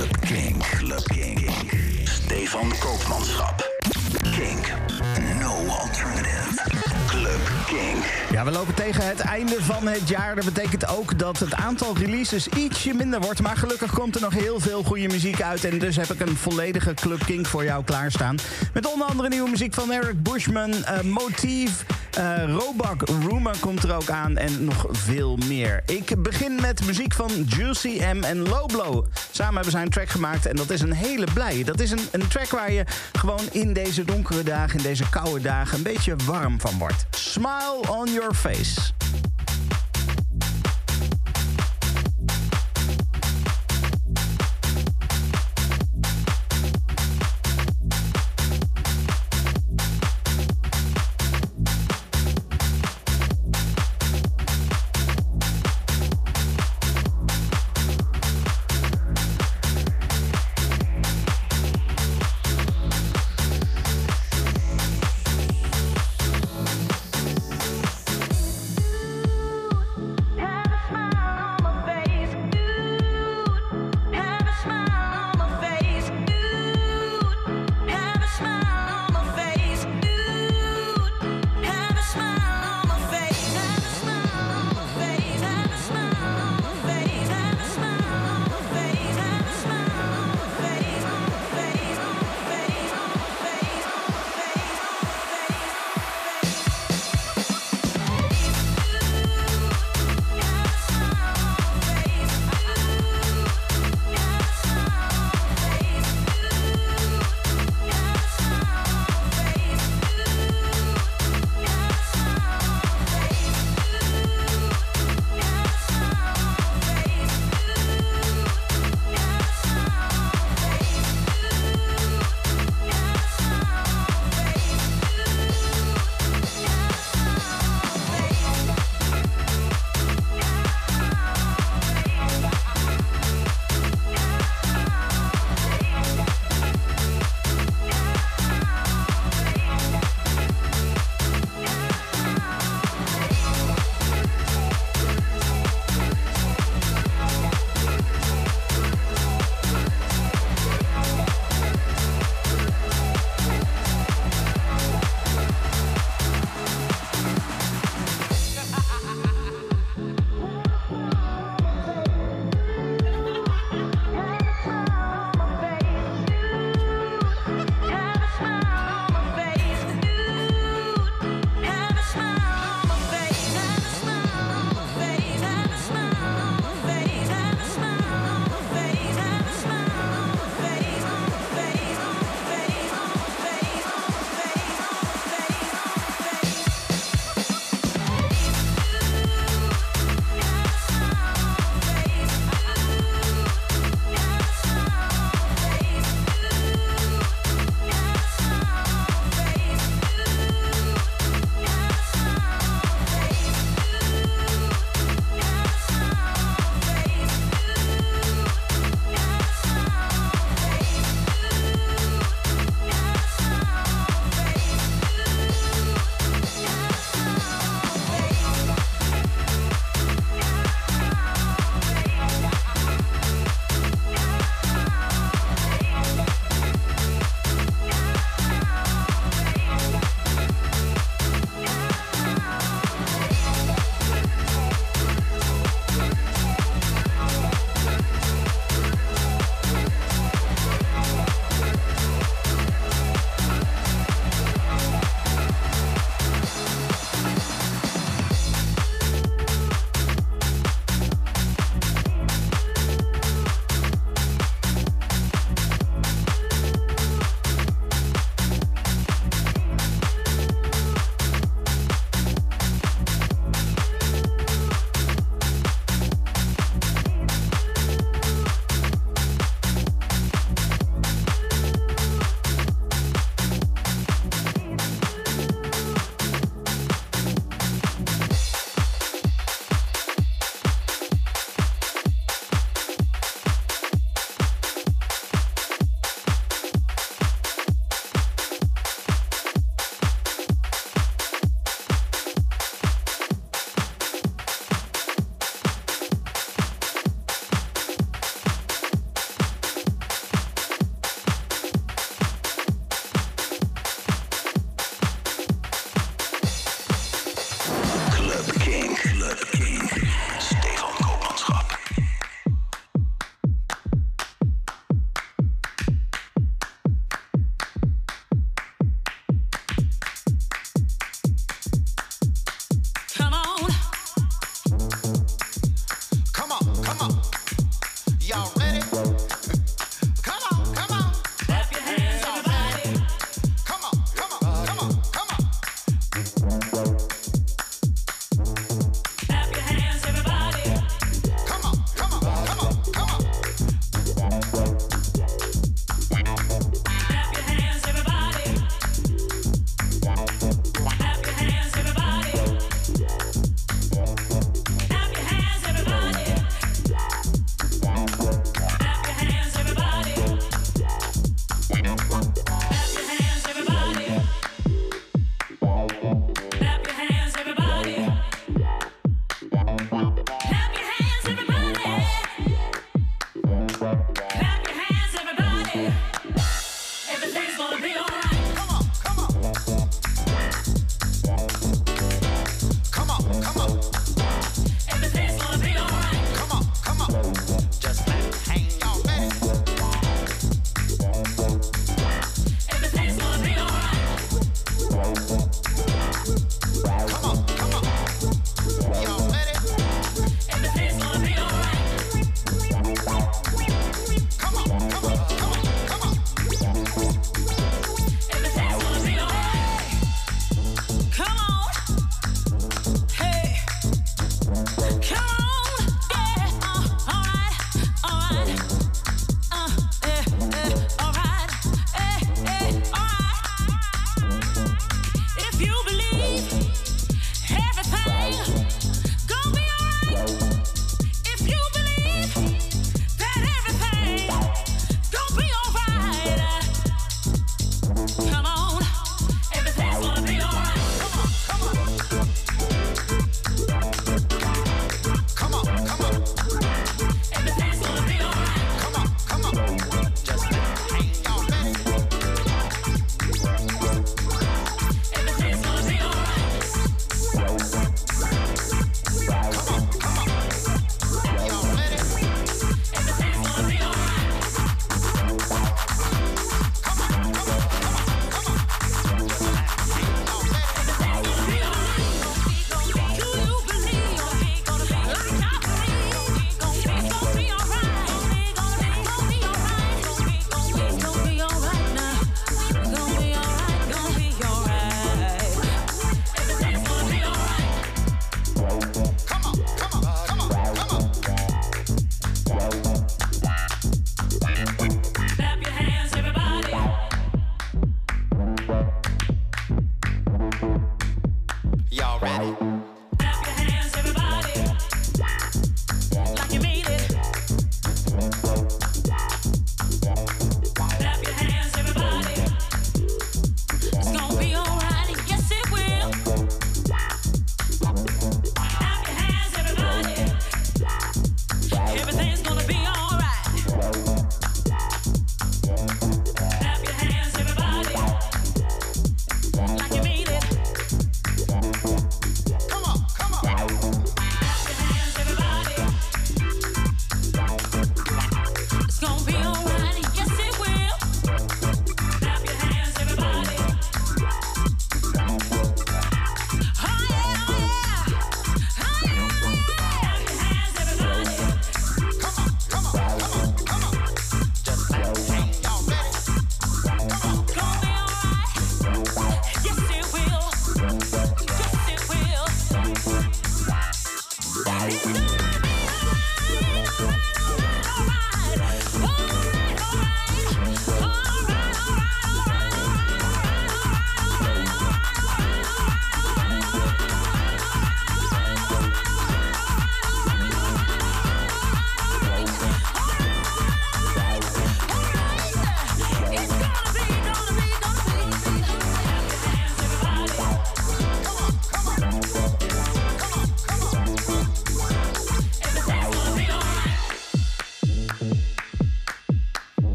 Club Kink. Club Kink. Stefan Koopmanschap. Kink. No alternative. Club Kink. Ja, we lopen tegen het einde van het jaar. Dat betekent ook dat het aantal releases ietsje minder wordt. Maar gelukkig komt er nog heel veel goede muziek uit. En dus heb ik een volledige Club Kink voor jou klaarstaan. Met onder andere nieuwe muziek van Eric Bushman, uh, Motief, uh, Robak, Rumor komt er ook aan en nog veel meer. Ik begin met muziek van Juicy M en Loblo. Samen hebben zij een track gemaakt en dat is een hele blij. Dat is een, een track waar je gewoon in deze donkere dagen, in deze koude dagen, een beetje warm van wordt. Smile on your face.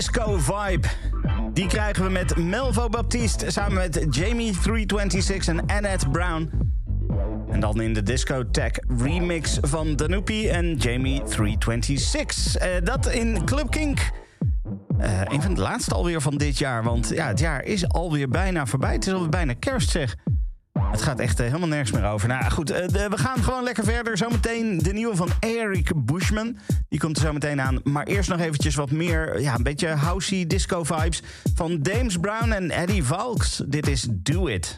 Disco vibe. Die krijgen we met Melvo Baptiste samen met Jamie 326 en Annette Brown. En dan in de discotheque remix van Danupi en Jamie 326. Uh, dat in Club Kink. Uh, een van de laatste alweer van dit jaar. Want ja, het jaar is alweer bijna voorbij. Het is alweer bijna kerst, zeg. Het gaat echt uh, helemaal nergens meer over. Nou goed, de, we gaan gewoon lekker verder. Zometeen de nieuwe van Eric Bushman. Die komt er zo meteen aan. Maar eerst nog eventjes wat meer, ja, een beetje housey disco vibes... van James Brown en Eddie Valks. Dit is Do It.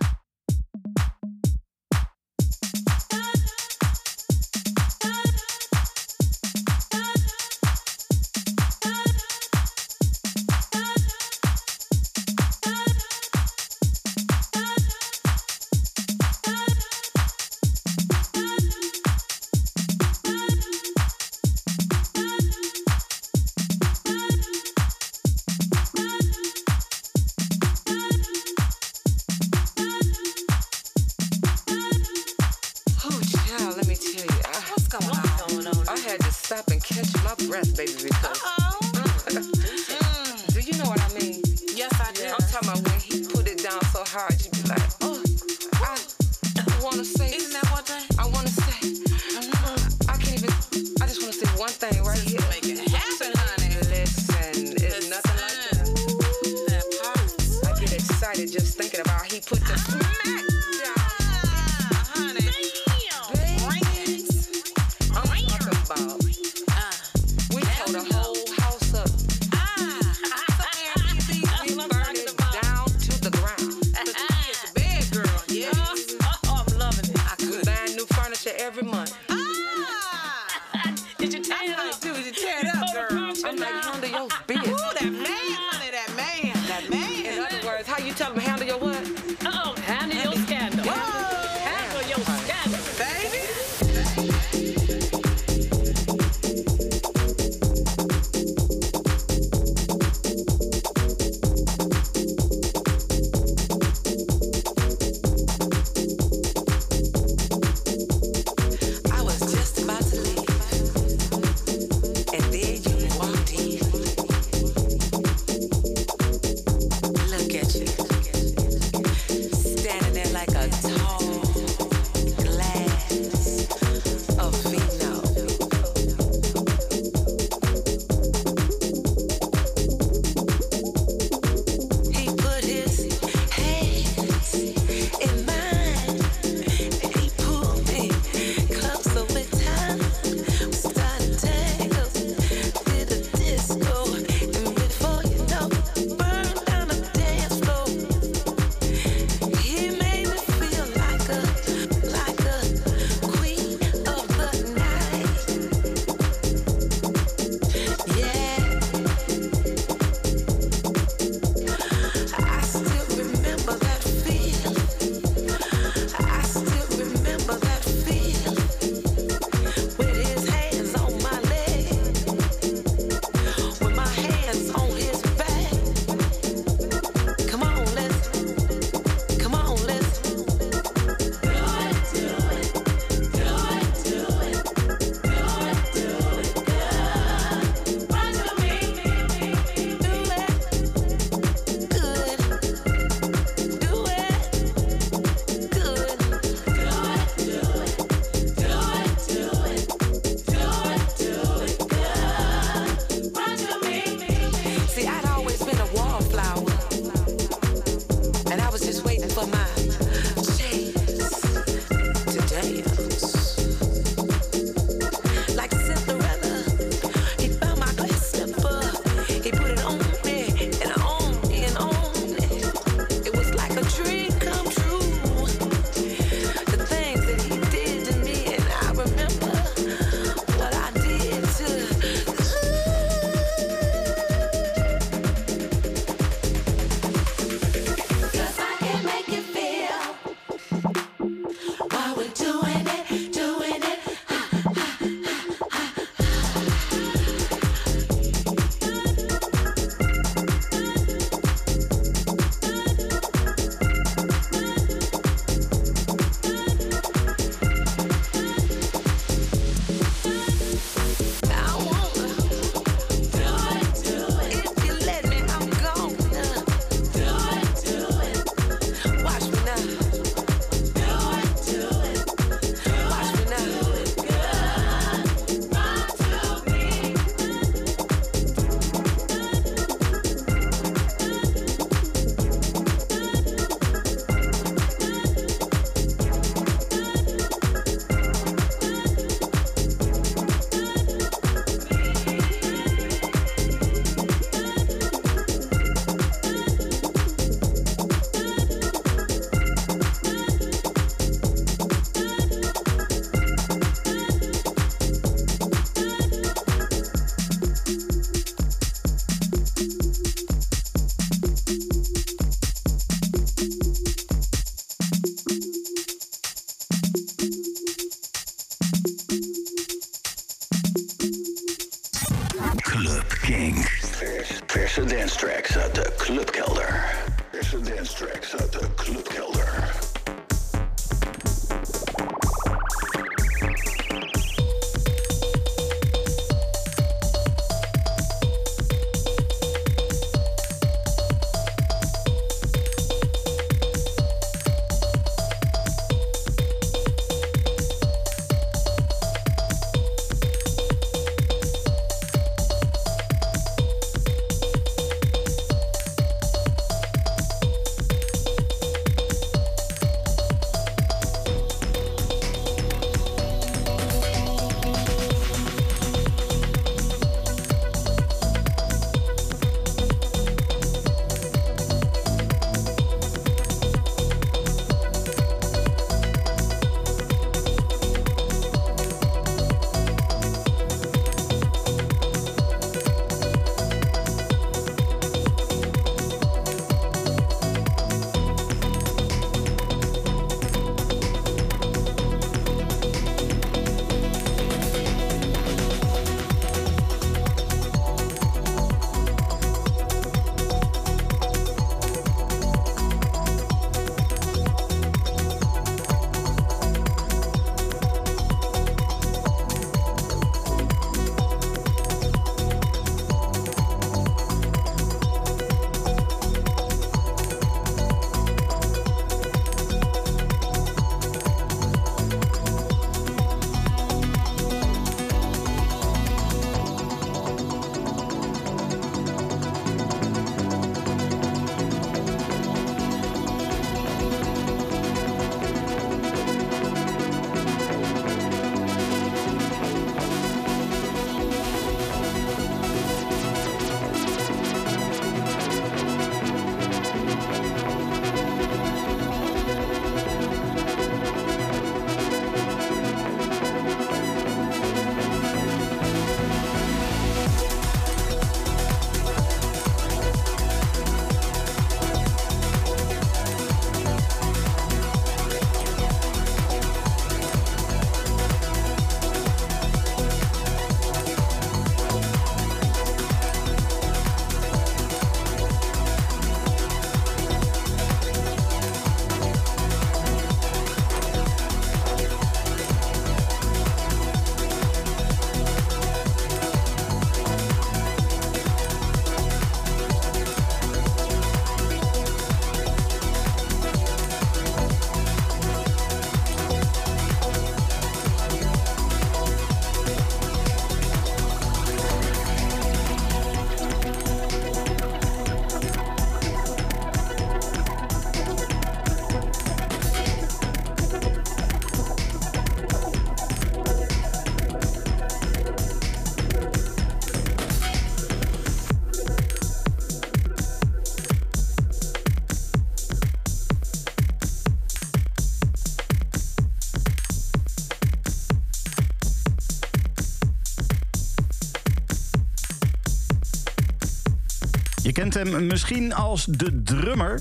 Je kent hem misschien als de drummer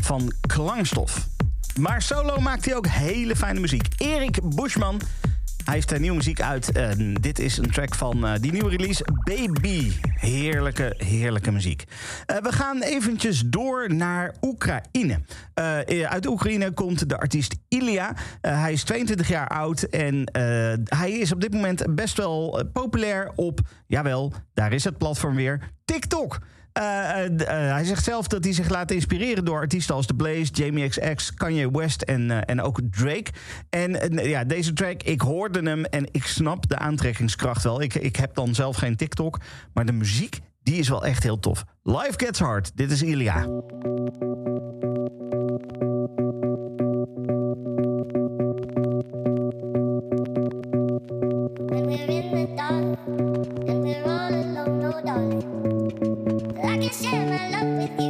van Klangstof. Maar solo maakt hij ook hele fijne muziek. Erik Bushman. Hij heeft nieuwe muziek uit. En dit is een track van uh, die nieuwe release, Baby. Heerlijke, heerlijke muziek. Uh, we gaan eventjes door naar Oekraïne. Uh, uit Oekraïne komt de artiest Ilya. hij is 22 jaar oud en hij is op dit moment best wel populair op, jawel, daar is het platform weer, TikTok. Hij zegt zelf dat hij zich laat inspireren door artiesten als The Blaze, Jamie XX, Kanye West en, en ook Drake. En ja, deze track, ik hoorde hem en ik snap de aantrekkingskracht wel. Ik, ik heb dan zelf geen TikTok, maar de muziek, die is wel echt heel tof. Life Gets Hard, dit is Ilya. I can share my love.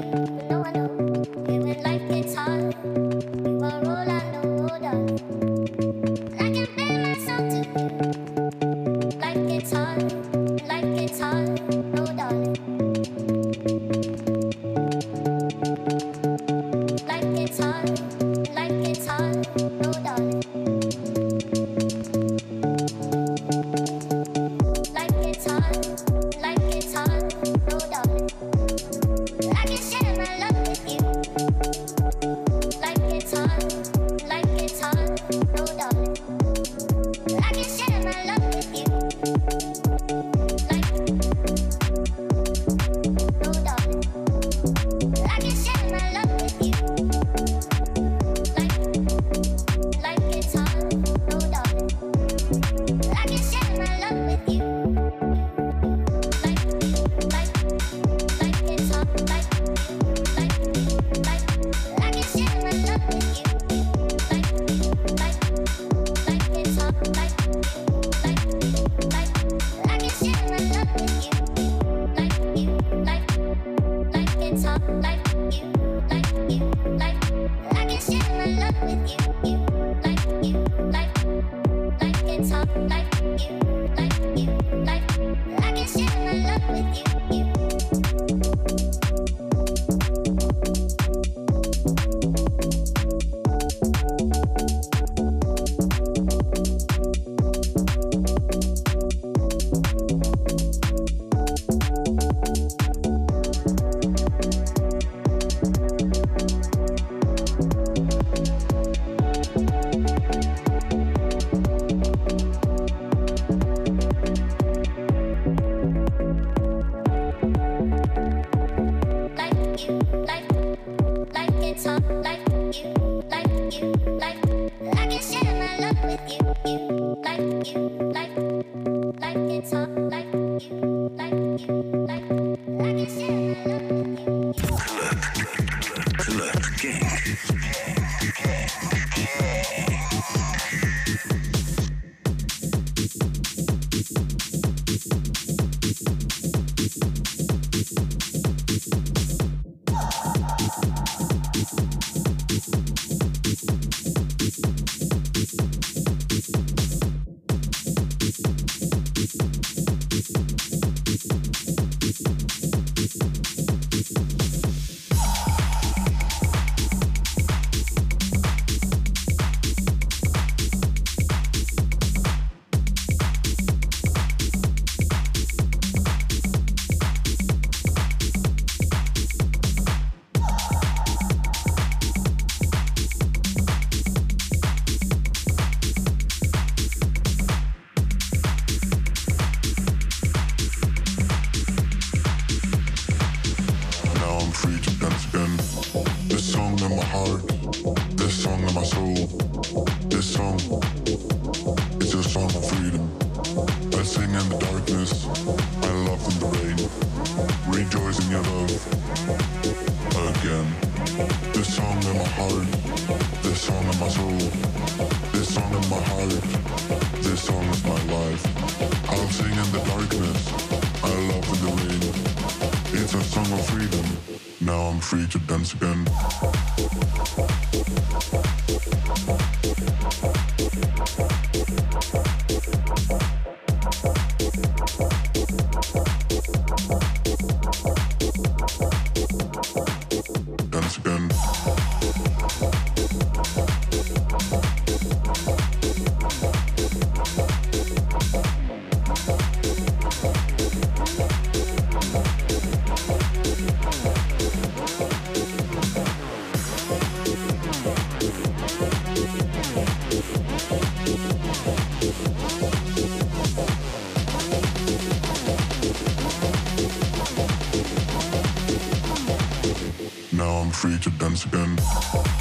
free to dance again.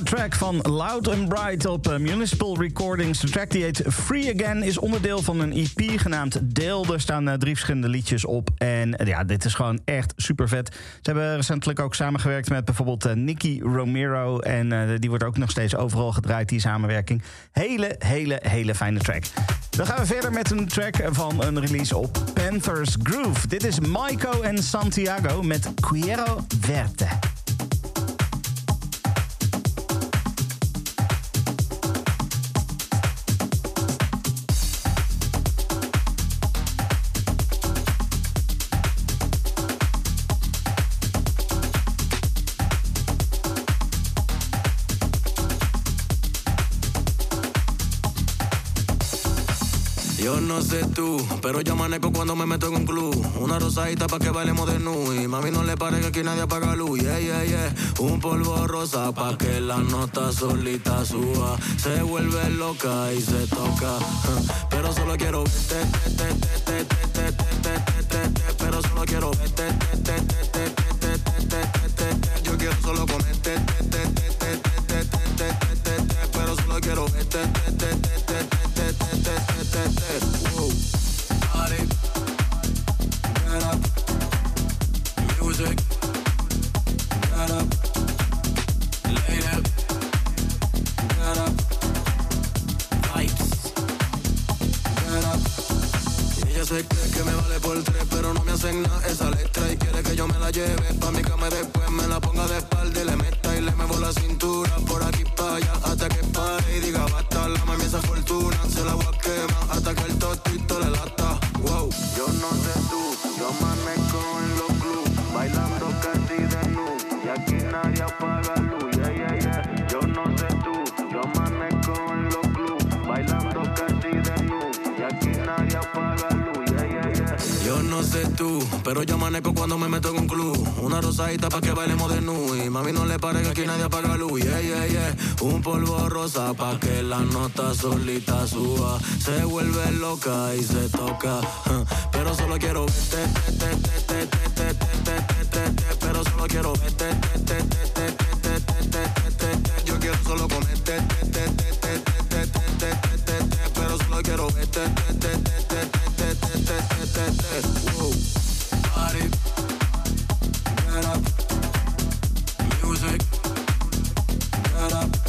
Track van Loud and Bright op uh, Municipal Recordings. De track die heet Free Again is onderdeel van een EP genaamd Deel. Er staan uh, drie verschillende liedjes op. En uh, ja, dit is gewoon echt super vet. Ze hebben recentelijk ook samengewerkt met bijvoorbeeld Nicky Romero. En die wordt ook nog steeds overal gedraaid, die samenwerking. Hele, hele, hele fijne track. Dan gaan we verder met een track van een release op Panthers Groove. Dit is Maiko en Santiago met Quiero Verte. Pero yo manejo cuando me meto en un club. Una rosadita pa' que bailemos de nu. Y mami no le pare que aquí nadie apaga luz. Yeah, yeah, yeah. Un polvo rosa pa' que la nota solita suba. Se vuelve loca y se toca. Pero solo quiero verte, pero solo quiero verte, yo quiero solo quiero verte. Se cree que me vale por tres, pero no me hacen nada esa letra y quiere que yo me la lleve pa' mi cama y después me la ponga de espalda y le meta y le muevo la cintura por aquí para allá hasta que pare y diga basta, la mami esa fortuna se la voy a quemar hasta que el tostito le lata, wow. Yo no sé tú, yo amanezco en los clubs bailando casi de nu y aquí nadie Tú, pero yo amanezco cuando me meto en un club. Una rosadita pa' que bailemos de nu. Y mami no le pare que aquí nadie apaga luz. Yeah, yeah, yeah. Un polvo rosa pa' que la nota solita suba. Se vuelve loca y se toca. Pero solo quiero verte, pero solo quiero verte. Yo quiero solo comerte, pero solo quiero verte. Up. Music. Get up.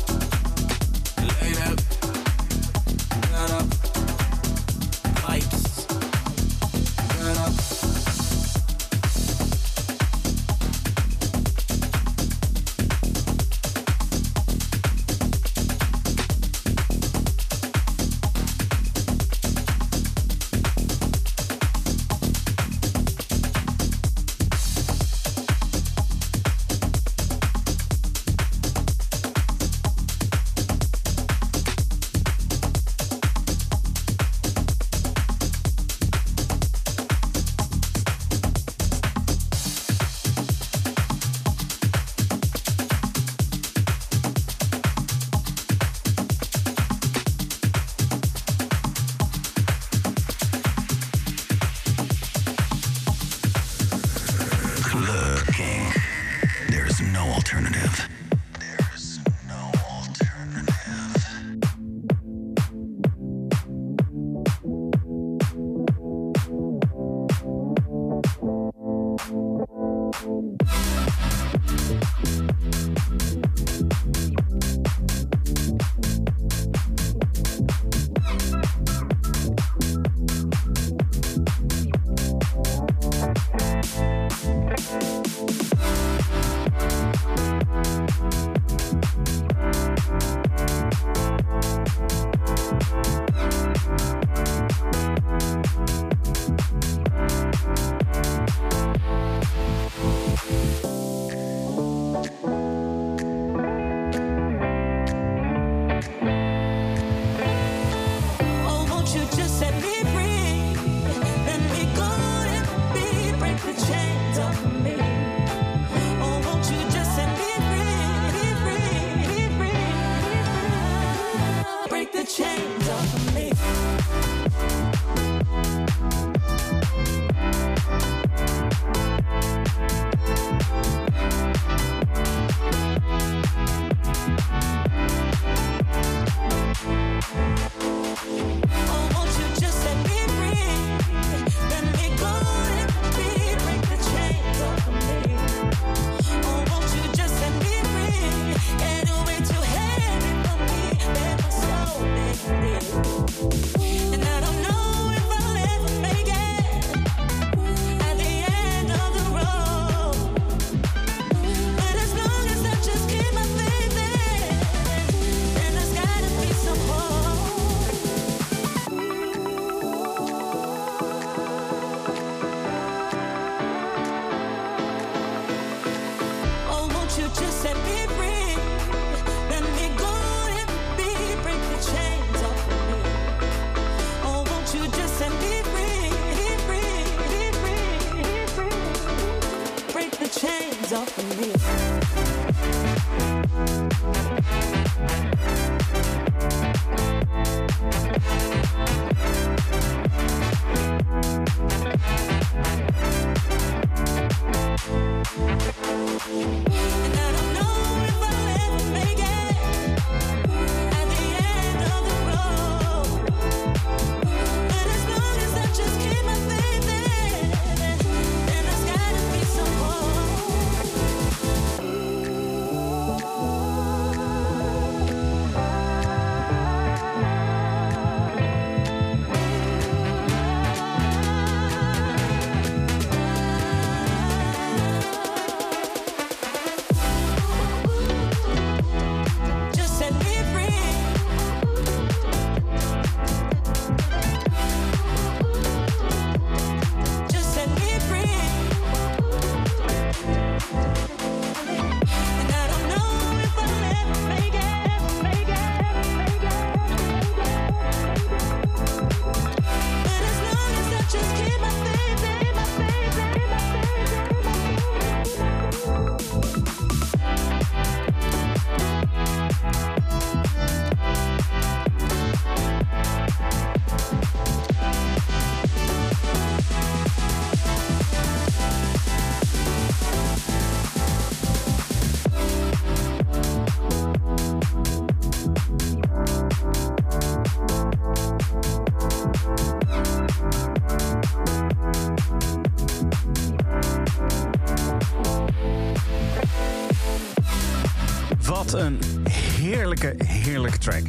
Heerlijke, track.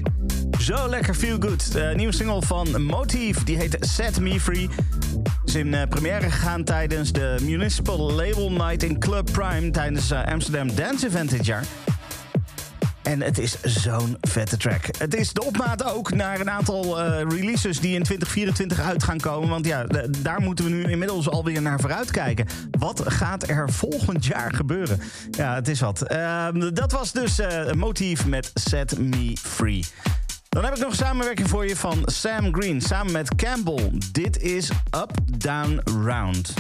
Zo lekker feel good. De nieuwe single van Motive, die heet Set Me Free. Is in uh, première gegaan tijdens de Municipal Label Night in Club Prime... tijdens uh, Amsterdam Dance Event dit jaar. En het is zo'n vette track. Het is de opmaat ook naar een aantal releases die in 2024 uit gaan komen. Want ja, daar moeten we nu inmiddels alweer naar vooruit kijken. Wat gaat er volgend jaar gebeuren? Ja, het is wat. Uh, dat was dus uh, motief met Set Me Free. Dan heb ik nog een samenwerking voor je van Sam Green samen met Campbell. Dit is Up, Down, Round.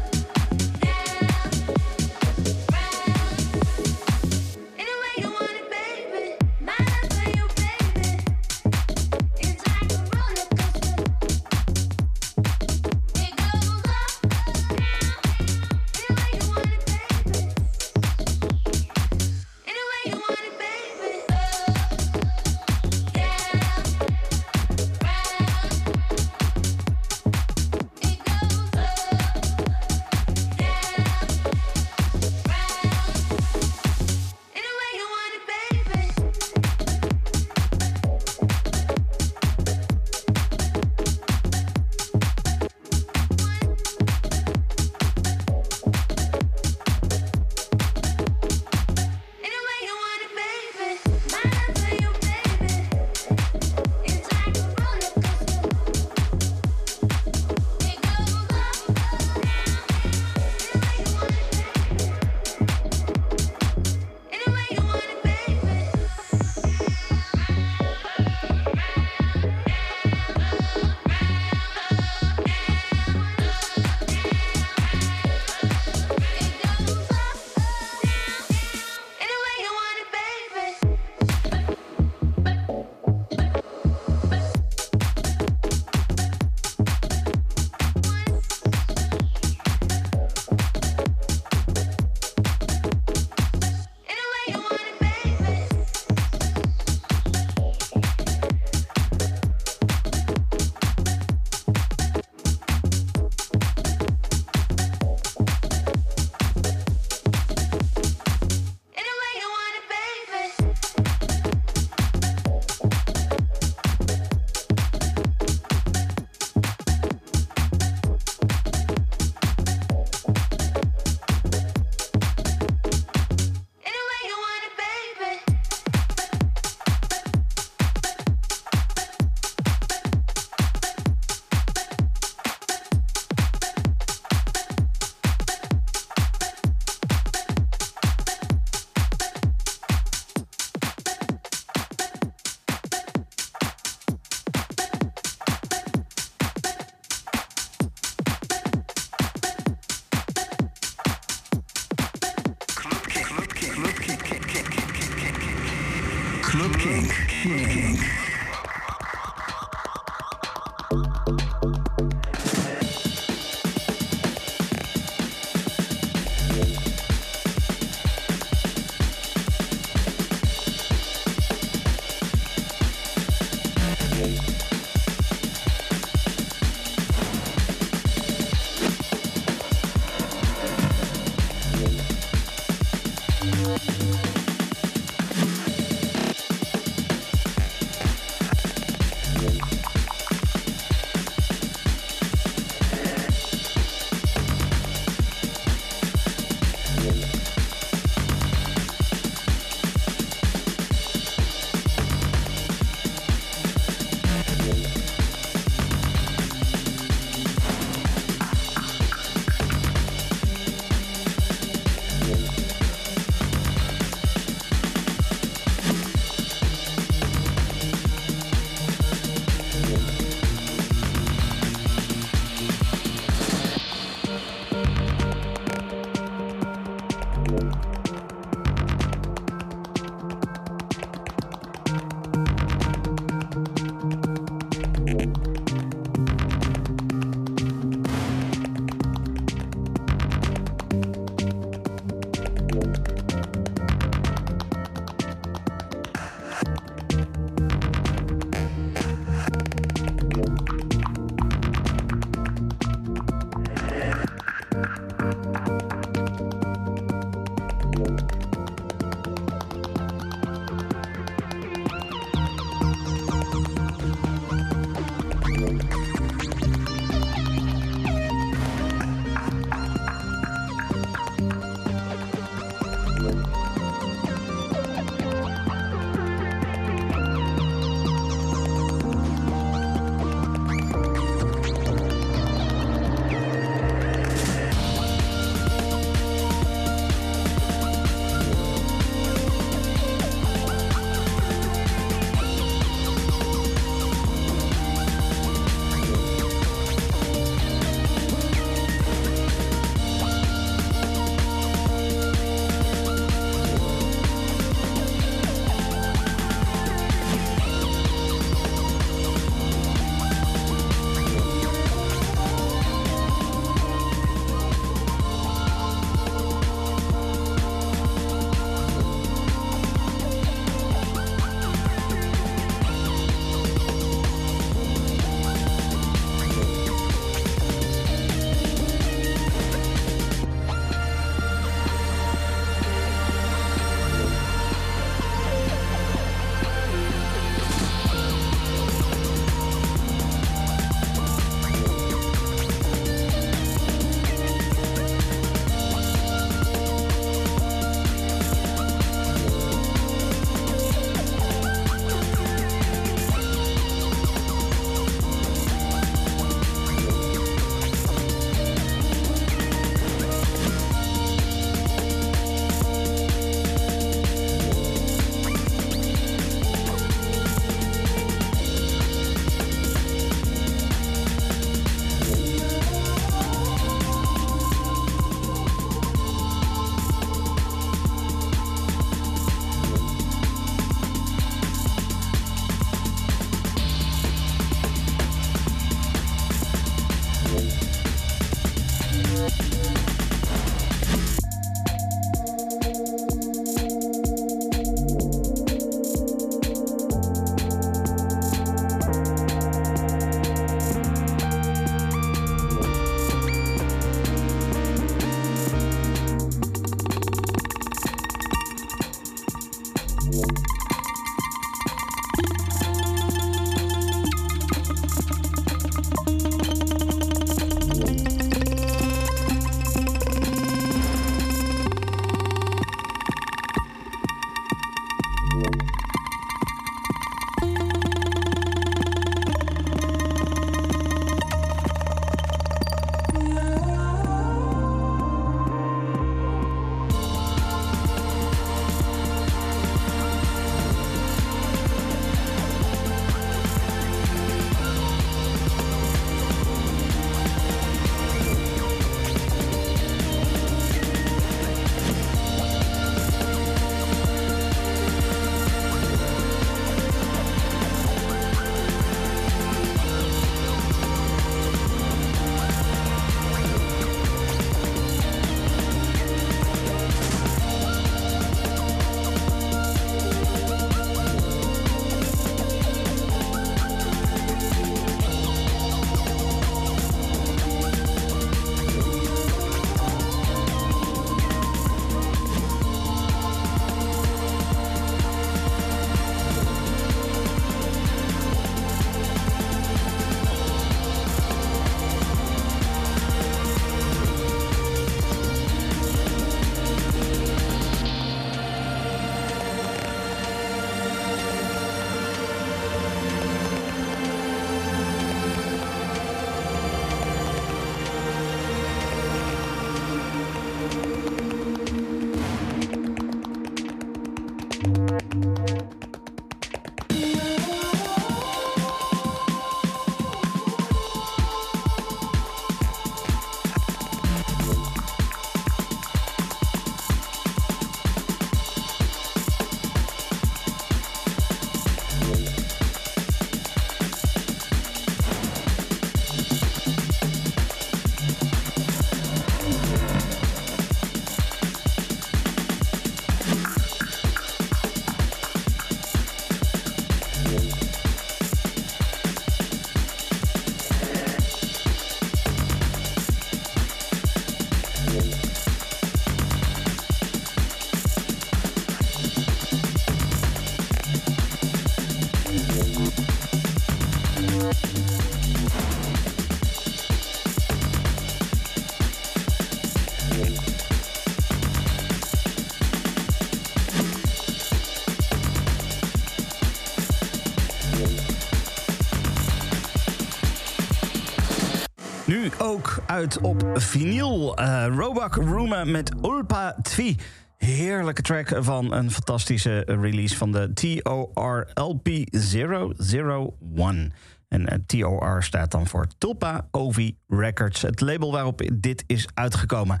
Ook uit op vinyl. Uh, Rooma met Ulpa Tvi. Heerlijke track van een fantastische release van de TOR LP 001. En uh, TOR staat dan voor Tulpa Ovi Records, het label waarop dit is uitgekomen.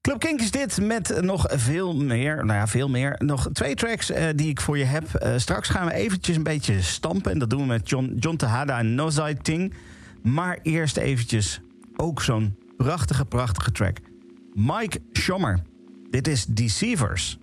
Club Kink is dit met nog veel meer, nou ja, veel meer. Nog twee tracks uh, die ik voor je heb. Straks gaan we eventjes een beetje stampen. En dat doen we met John, John Tehada en Nozai Ting. Maar eerst eventjes ook zo'n prachtige, prachtige track. Mike Schommer. Dit is Deceivers.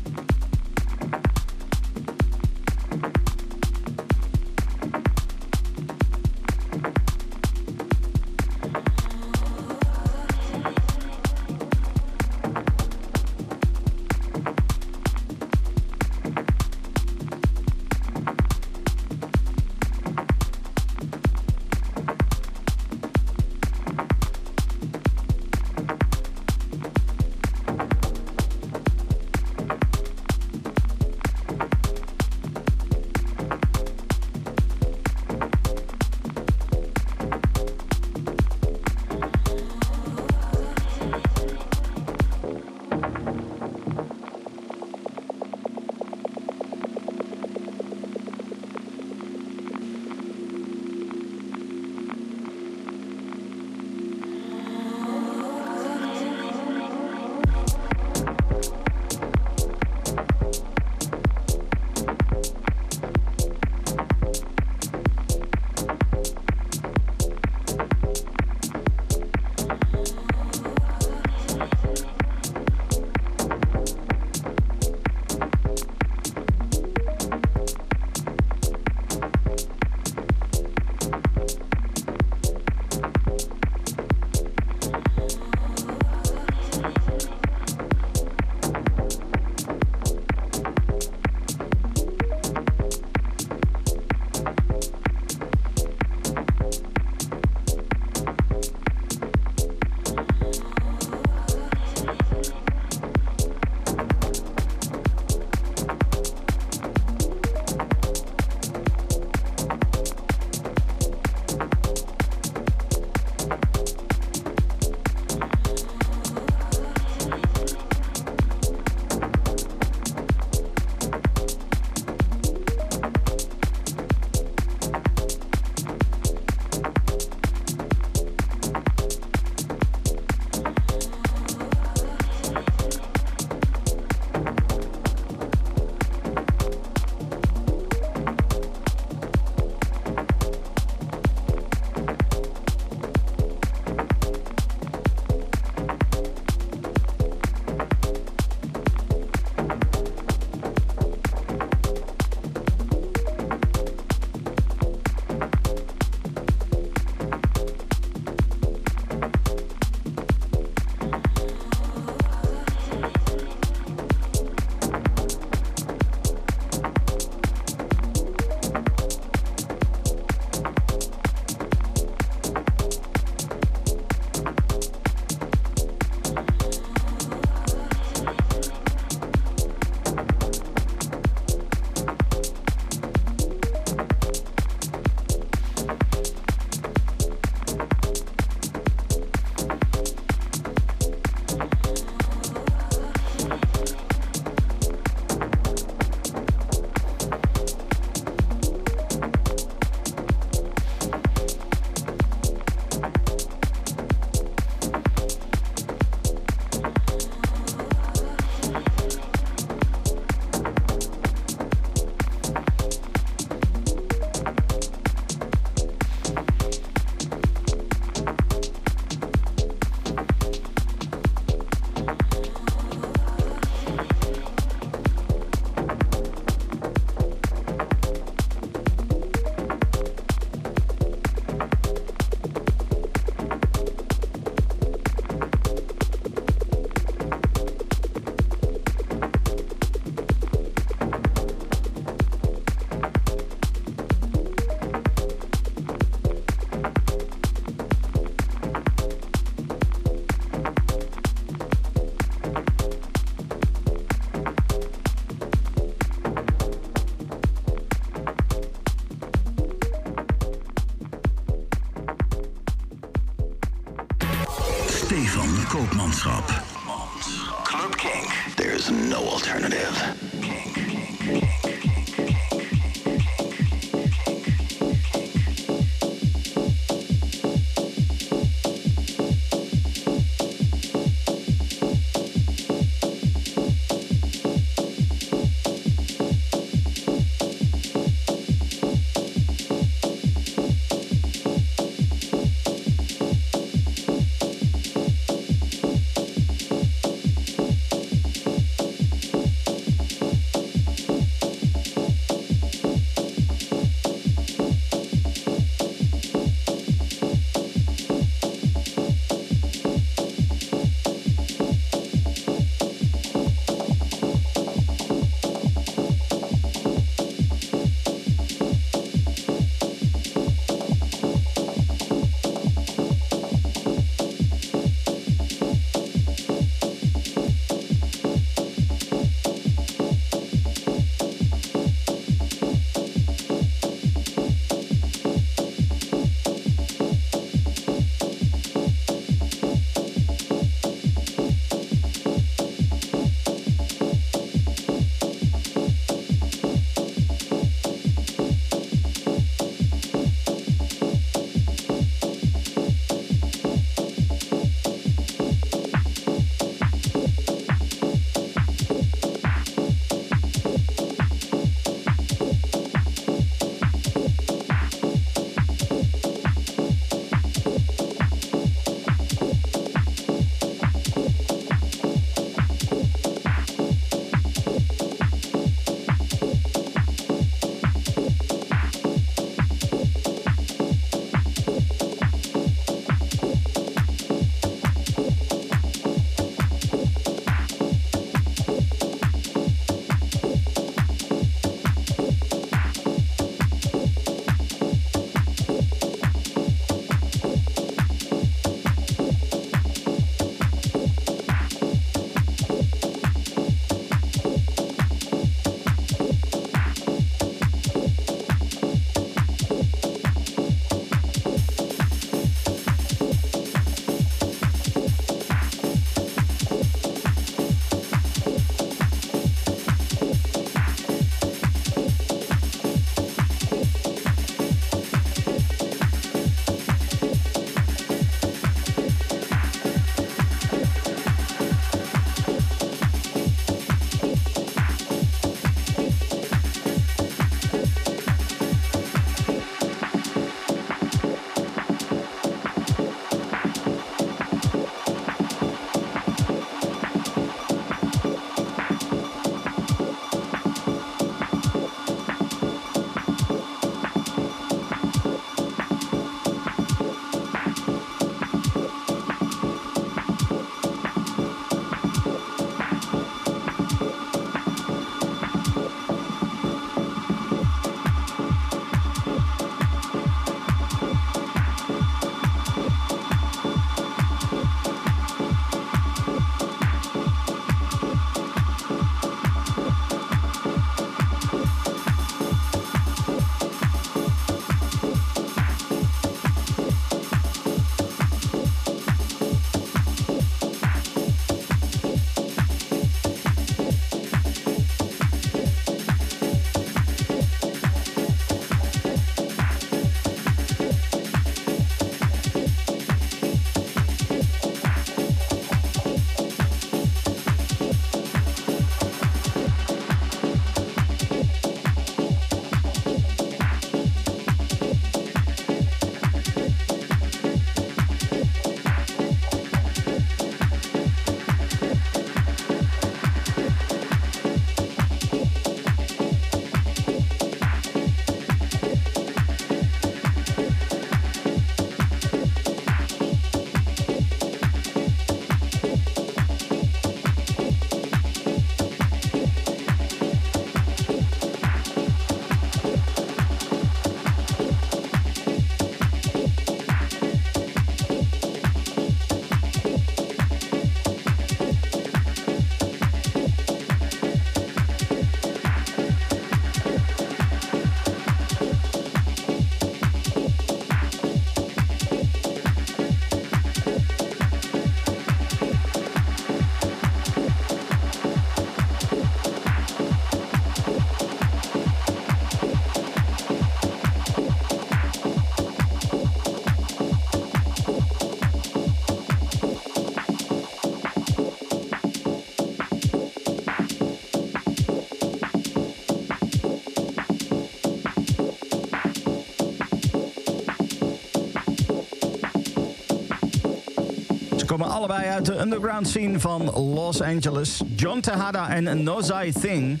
Allebei uit de underground scene van Los Angeles. John Tejada en Nozai Thing.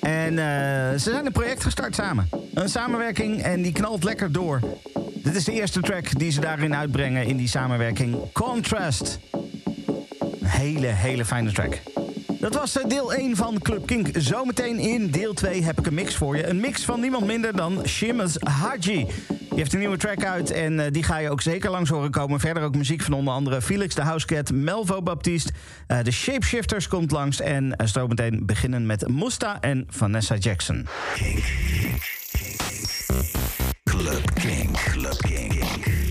En eh, ze zijn een project gestart samen. Een samenwerking en die knalt lekker door. Dit is de eerste track die ze daarin uitbrengen in die samenwerking. Contrast. Hele, hele fijne track. Dat was eh, deel 1 van Club Kink. Zometeen in deel 2 heb ik een mix voor je. Een mix van niemand minder dan Shimas Haji. Die heeft een nieuwe track uit en eh, die ga je ook zeker langs horen komen. Verder ook muziek van onder andere Felix de Housecat, Melvo Baptiste. Uh, de Shapeshifters komt langs en uh, zo meteen beginnen met Musta en Vanessa Jackson. Club Kink. Club Kink.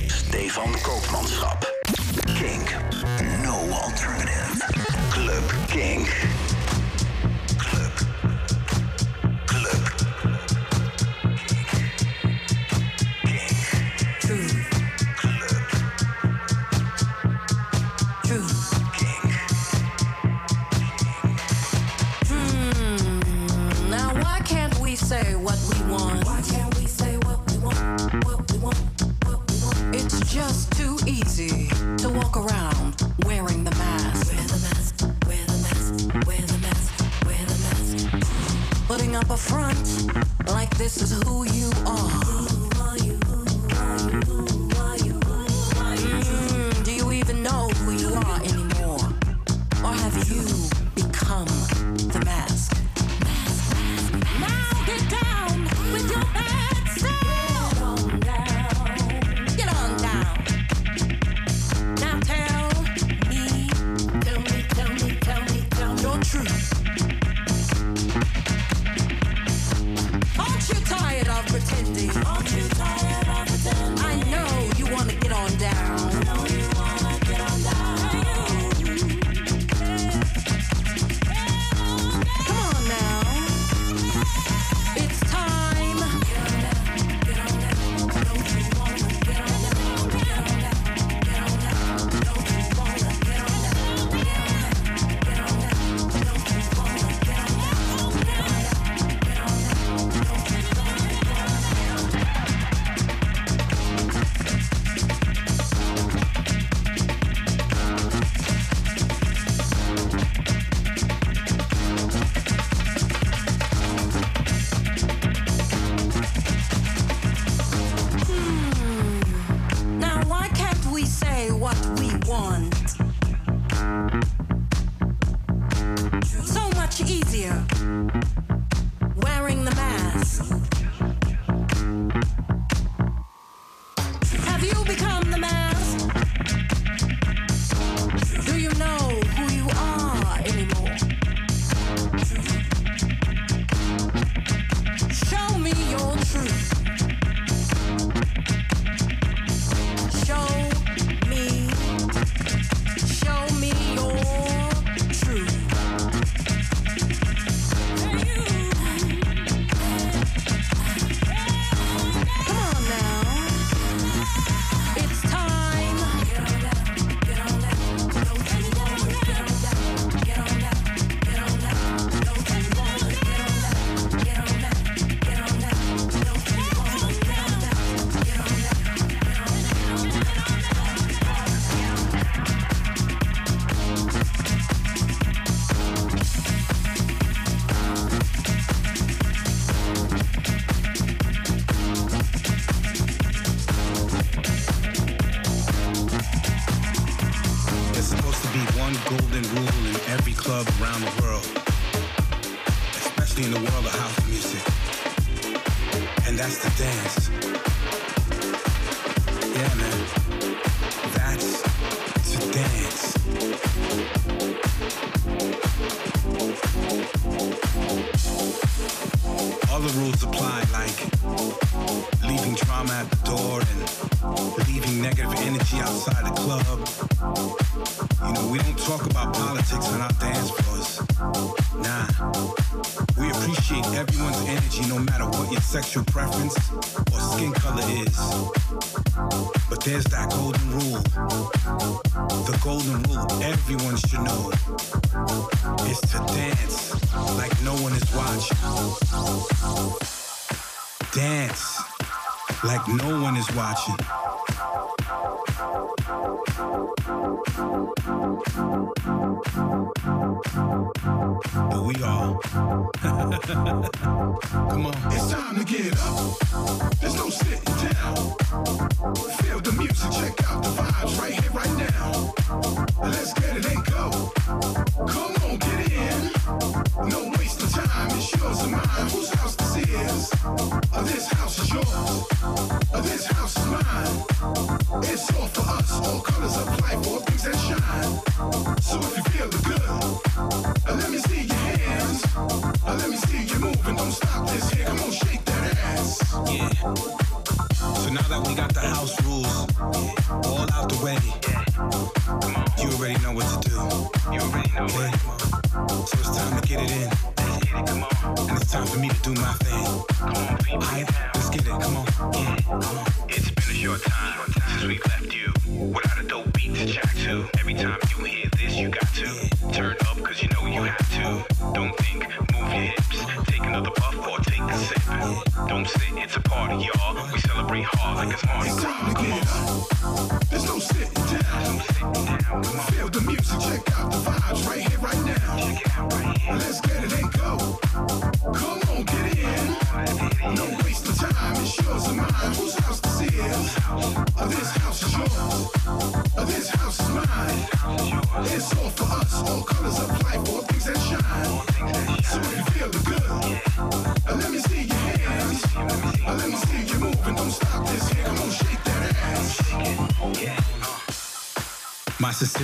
Stefan Koopmanschap. Kink. No alternative. Club easy to walk around wearing the mask. Wear the mask, wear the mask, wear the mask, wear the mask. Putting up a front like this is who you are. Do you even know who you are anymore? Or have you become?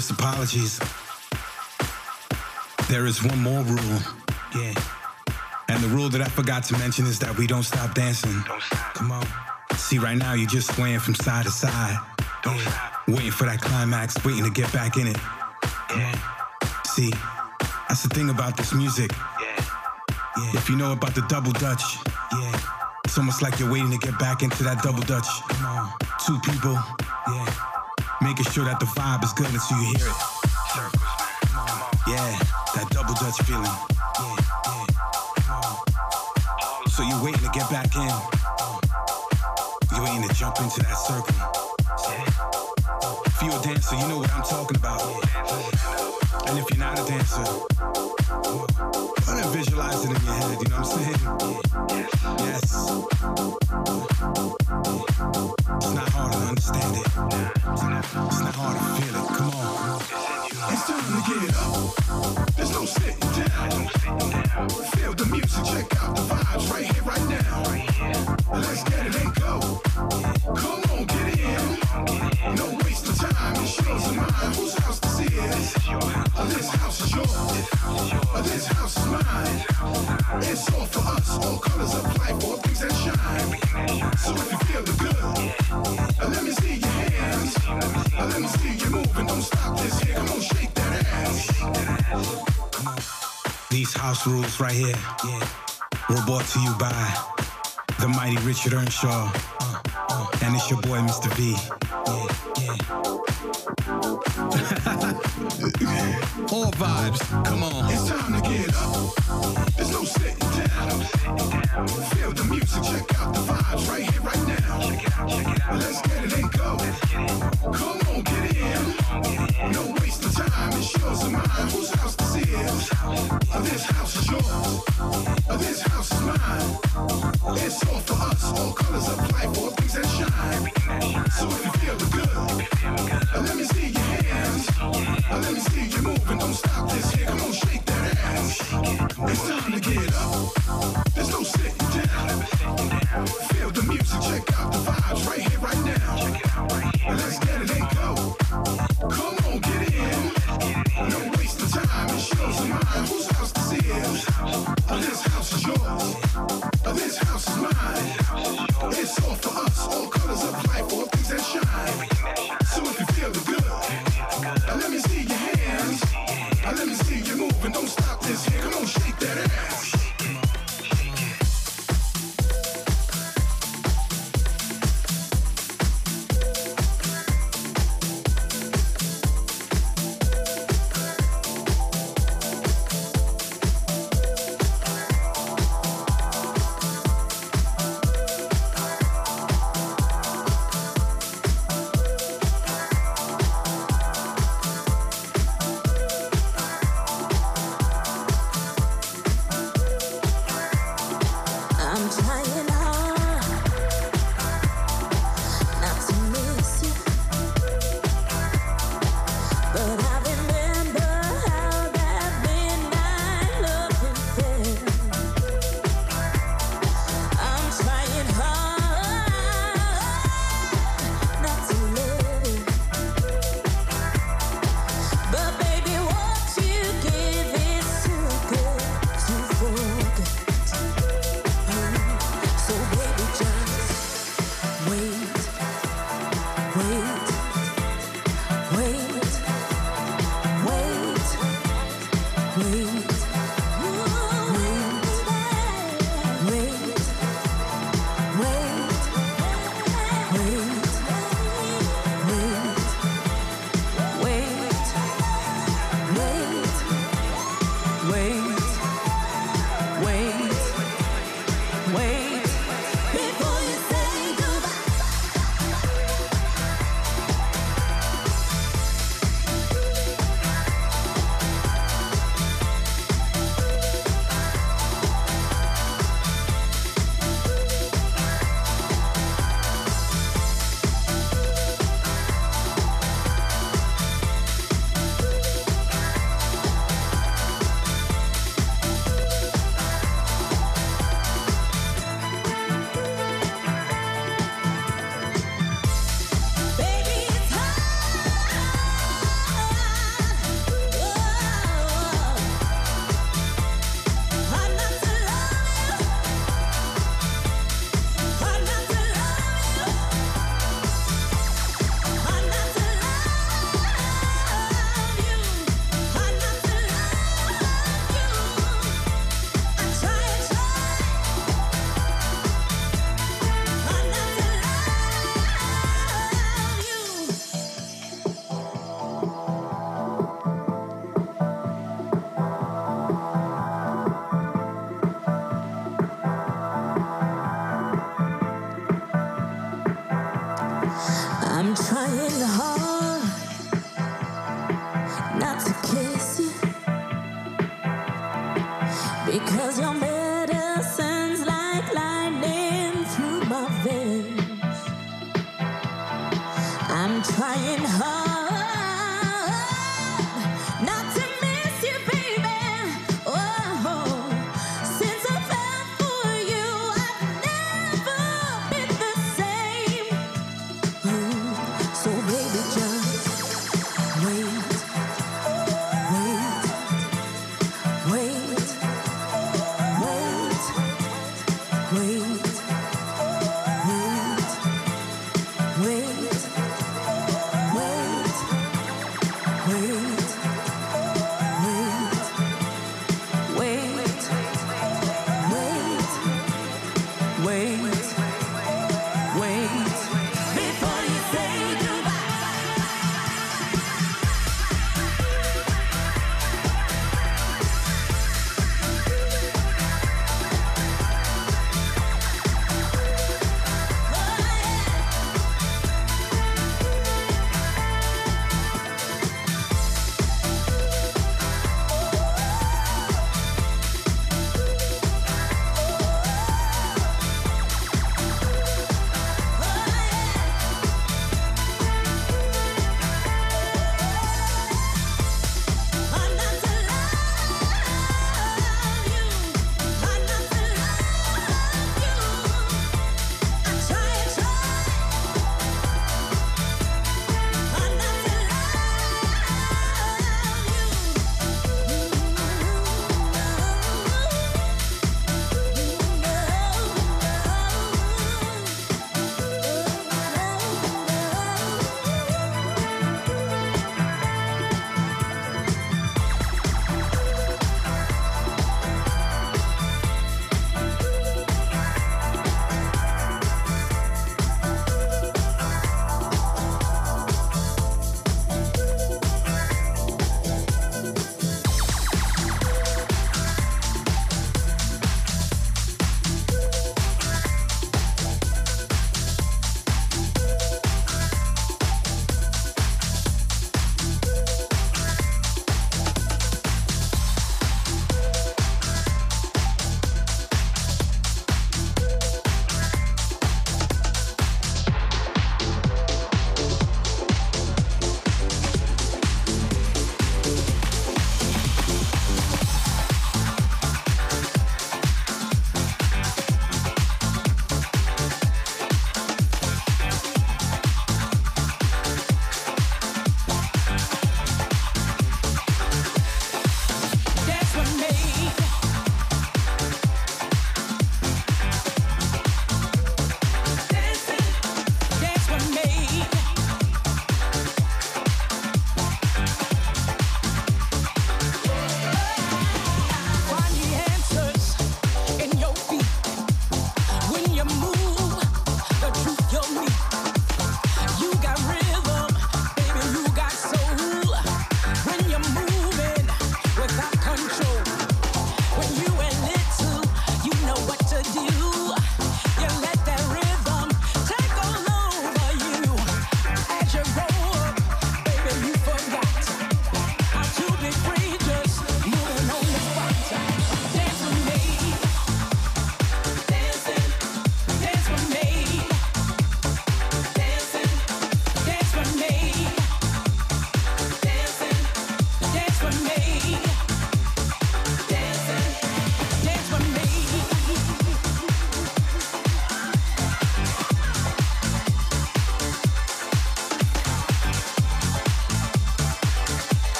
sincerest apologies. There is one more rule. Yeah. And the rule that I forgot to mention is that we don't stop dancing. Don't stop. Come on. See, right now you're just swaying from side to side. Don't yeah. stop. Waiting for that climax, waiting to get back in it. Yeah. See, that's the thing about this music. Yeah. yeah. If you know about the double dutch, yeah. It's almost like you're waiting to get back into that double dutch. Come on. Two people Making sure that the vibe is good until you hear it. Yeah, that double dutch feeling. So you're waiting to get back in. You're waiting to jump into that circle. rules right here. Yeah. We're brought to you by the mighty Richard Earnshaw. Uh, uh, and it's your boy, Mr. V. Yeah, yeah. All vibes. Come on. It's time to get up.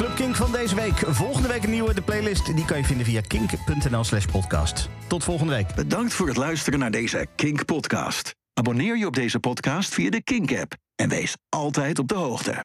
Club Kink van deze week. Volgende week een nieuwe. De playlist die kan je vinden via kink.nl slash podcast. Tot volgende week. Bedankt voor het luisteren naar deze Kink-podcast. Abonneer je op deze podcast via de Kink-app en wees altijd op de hoogte.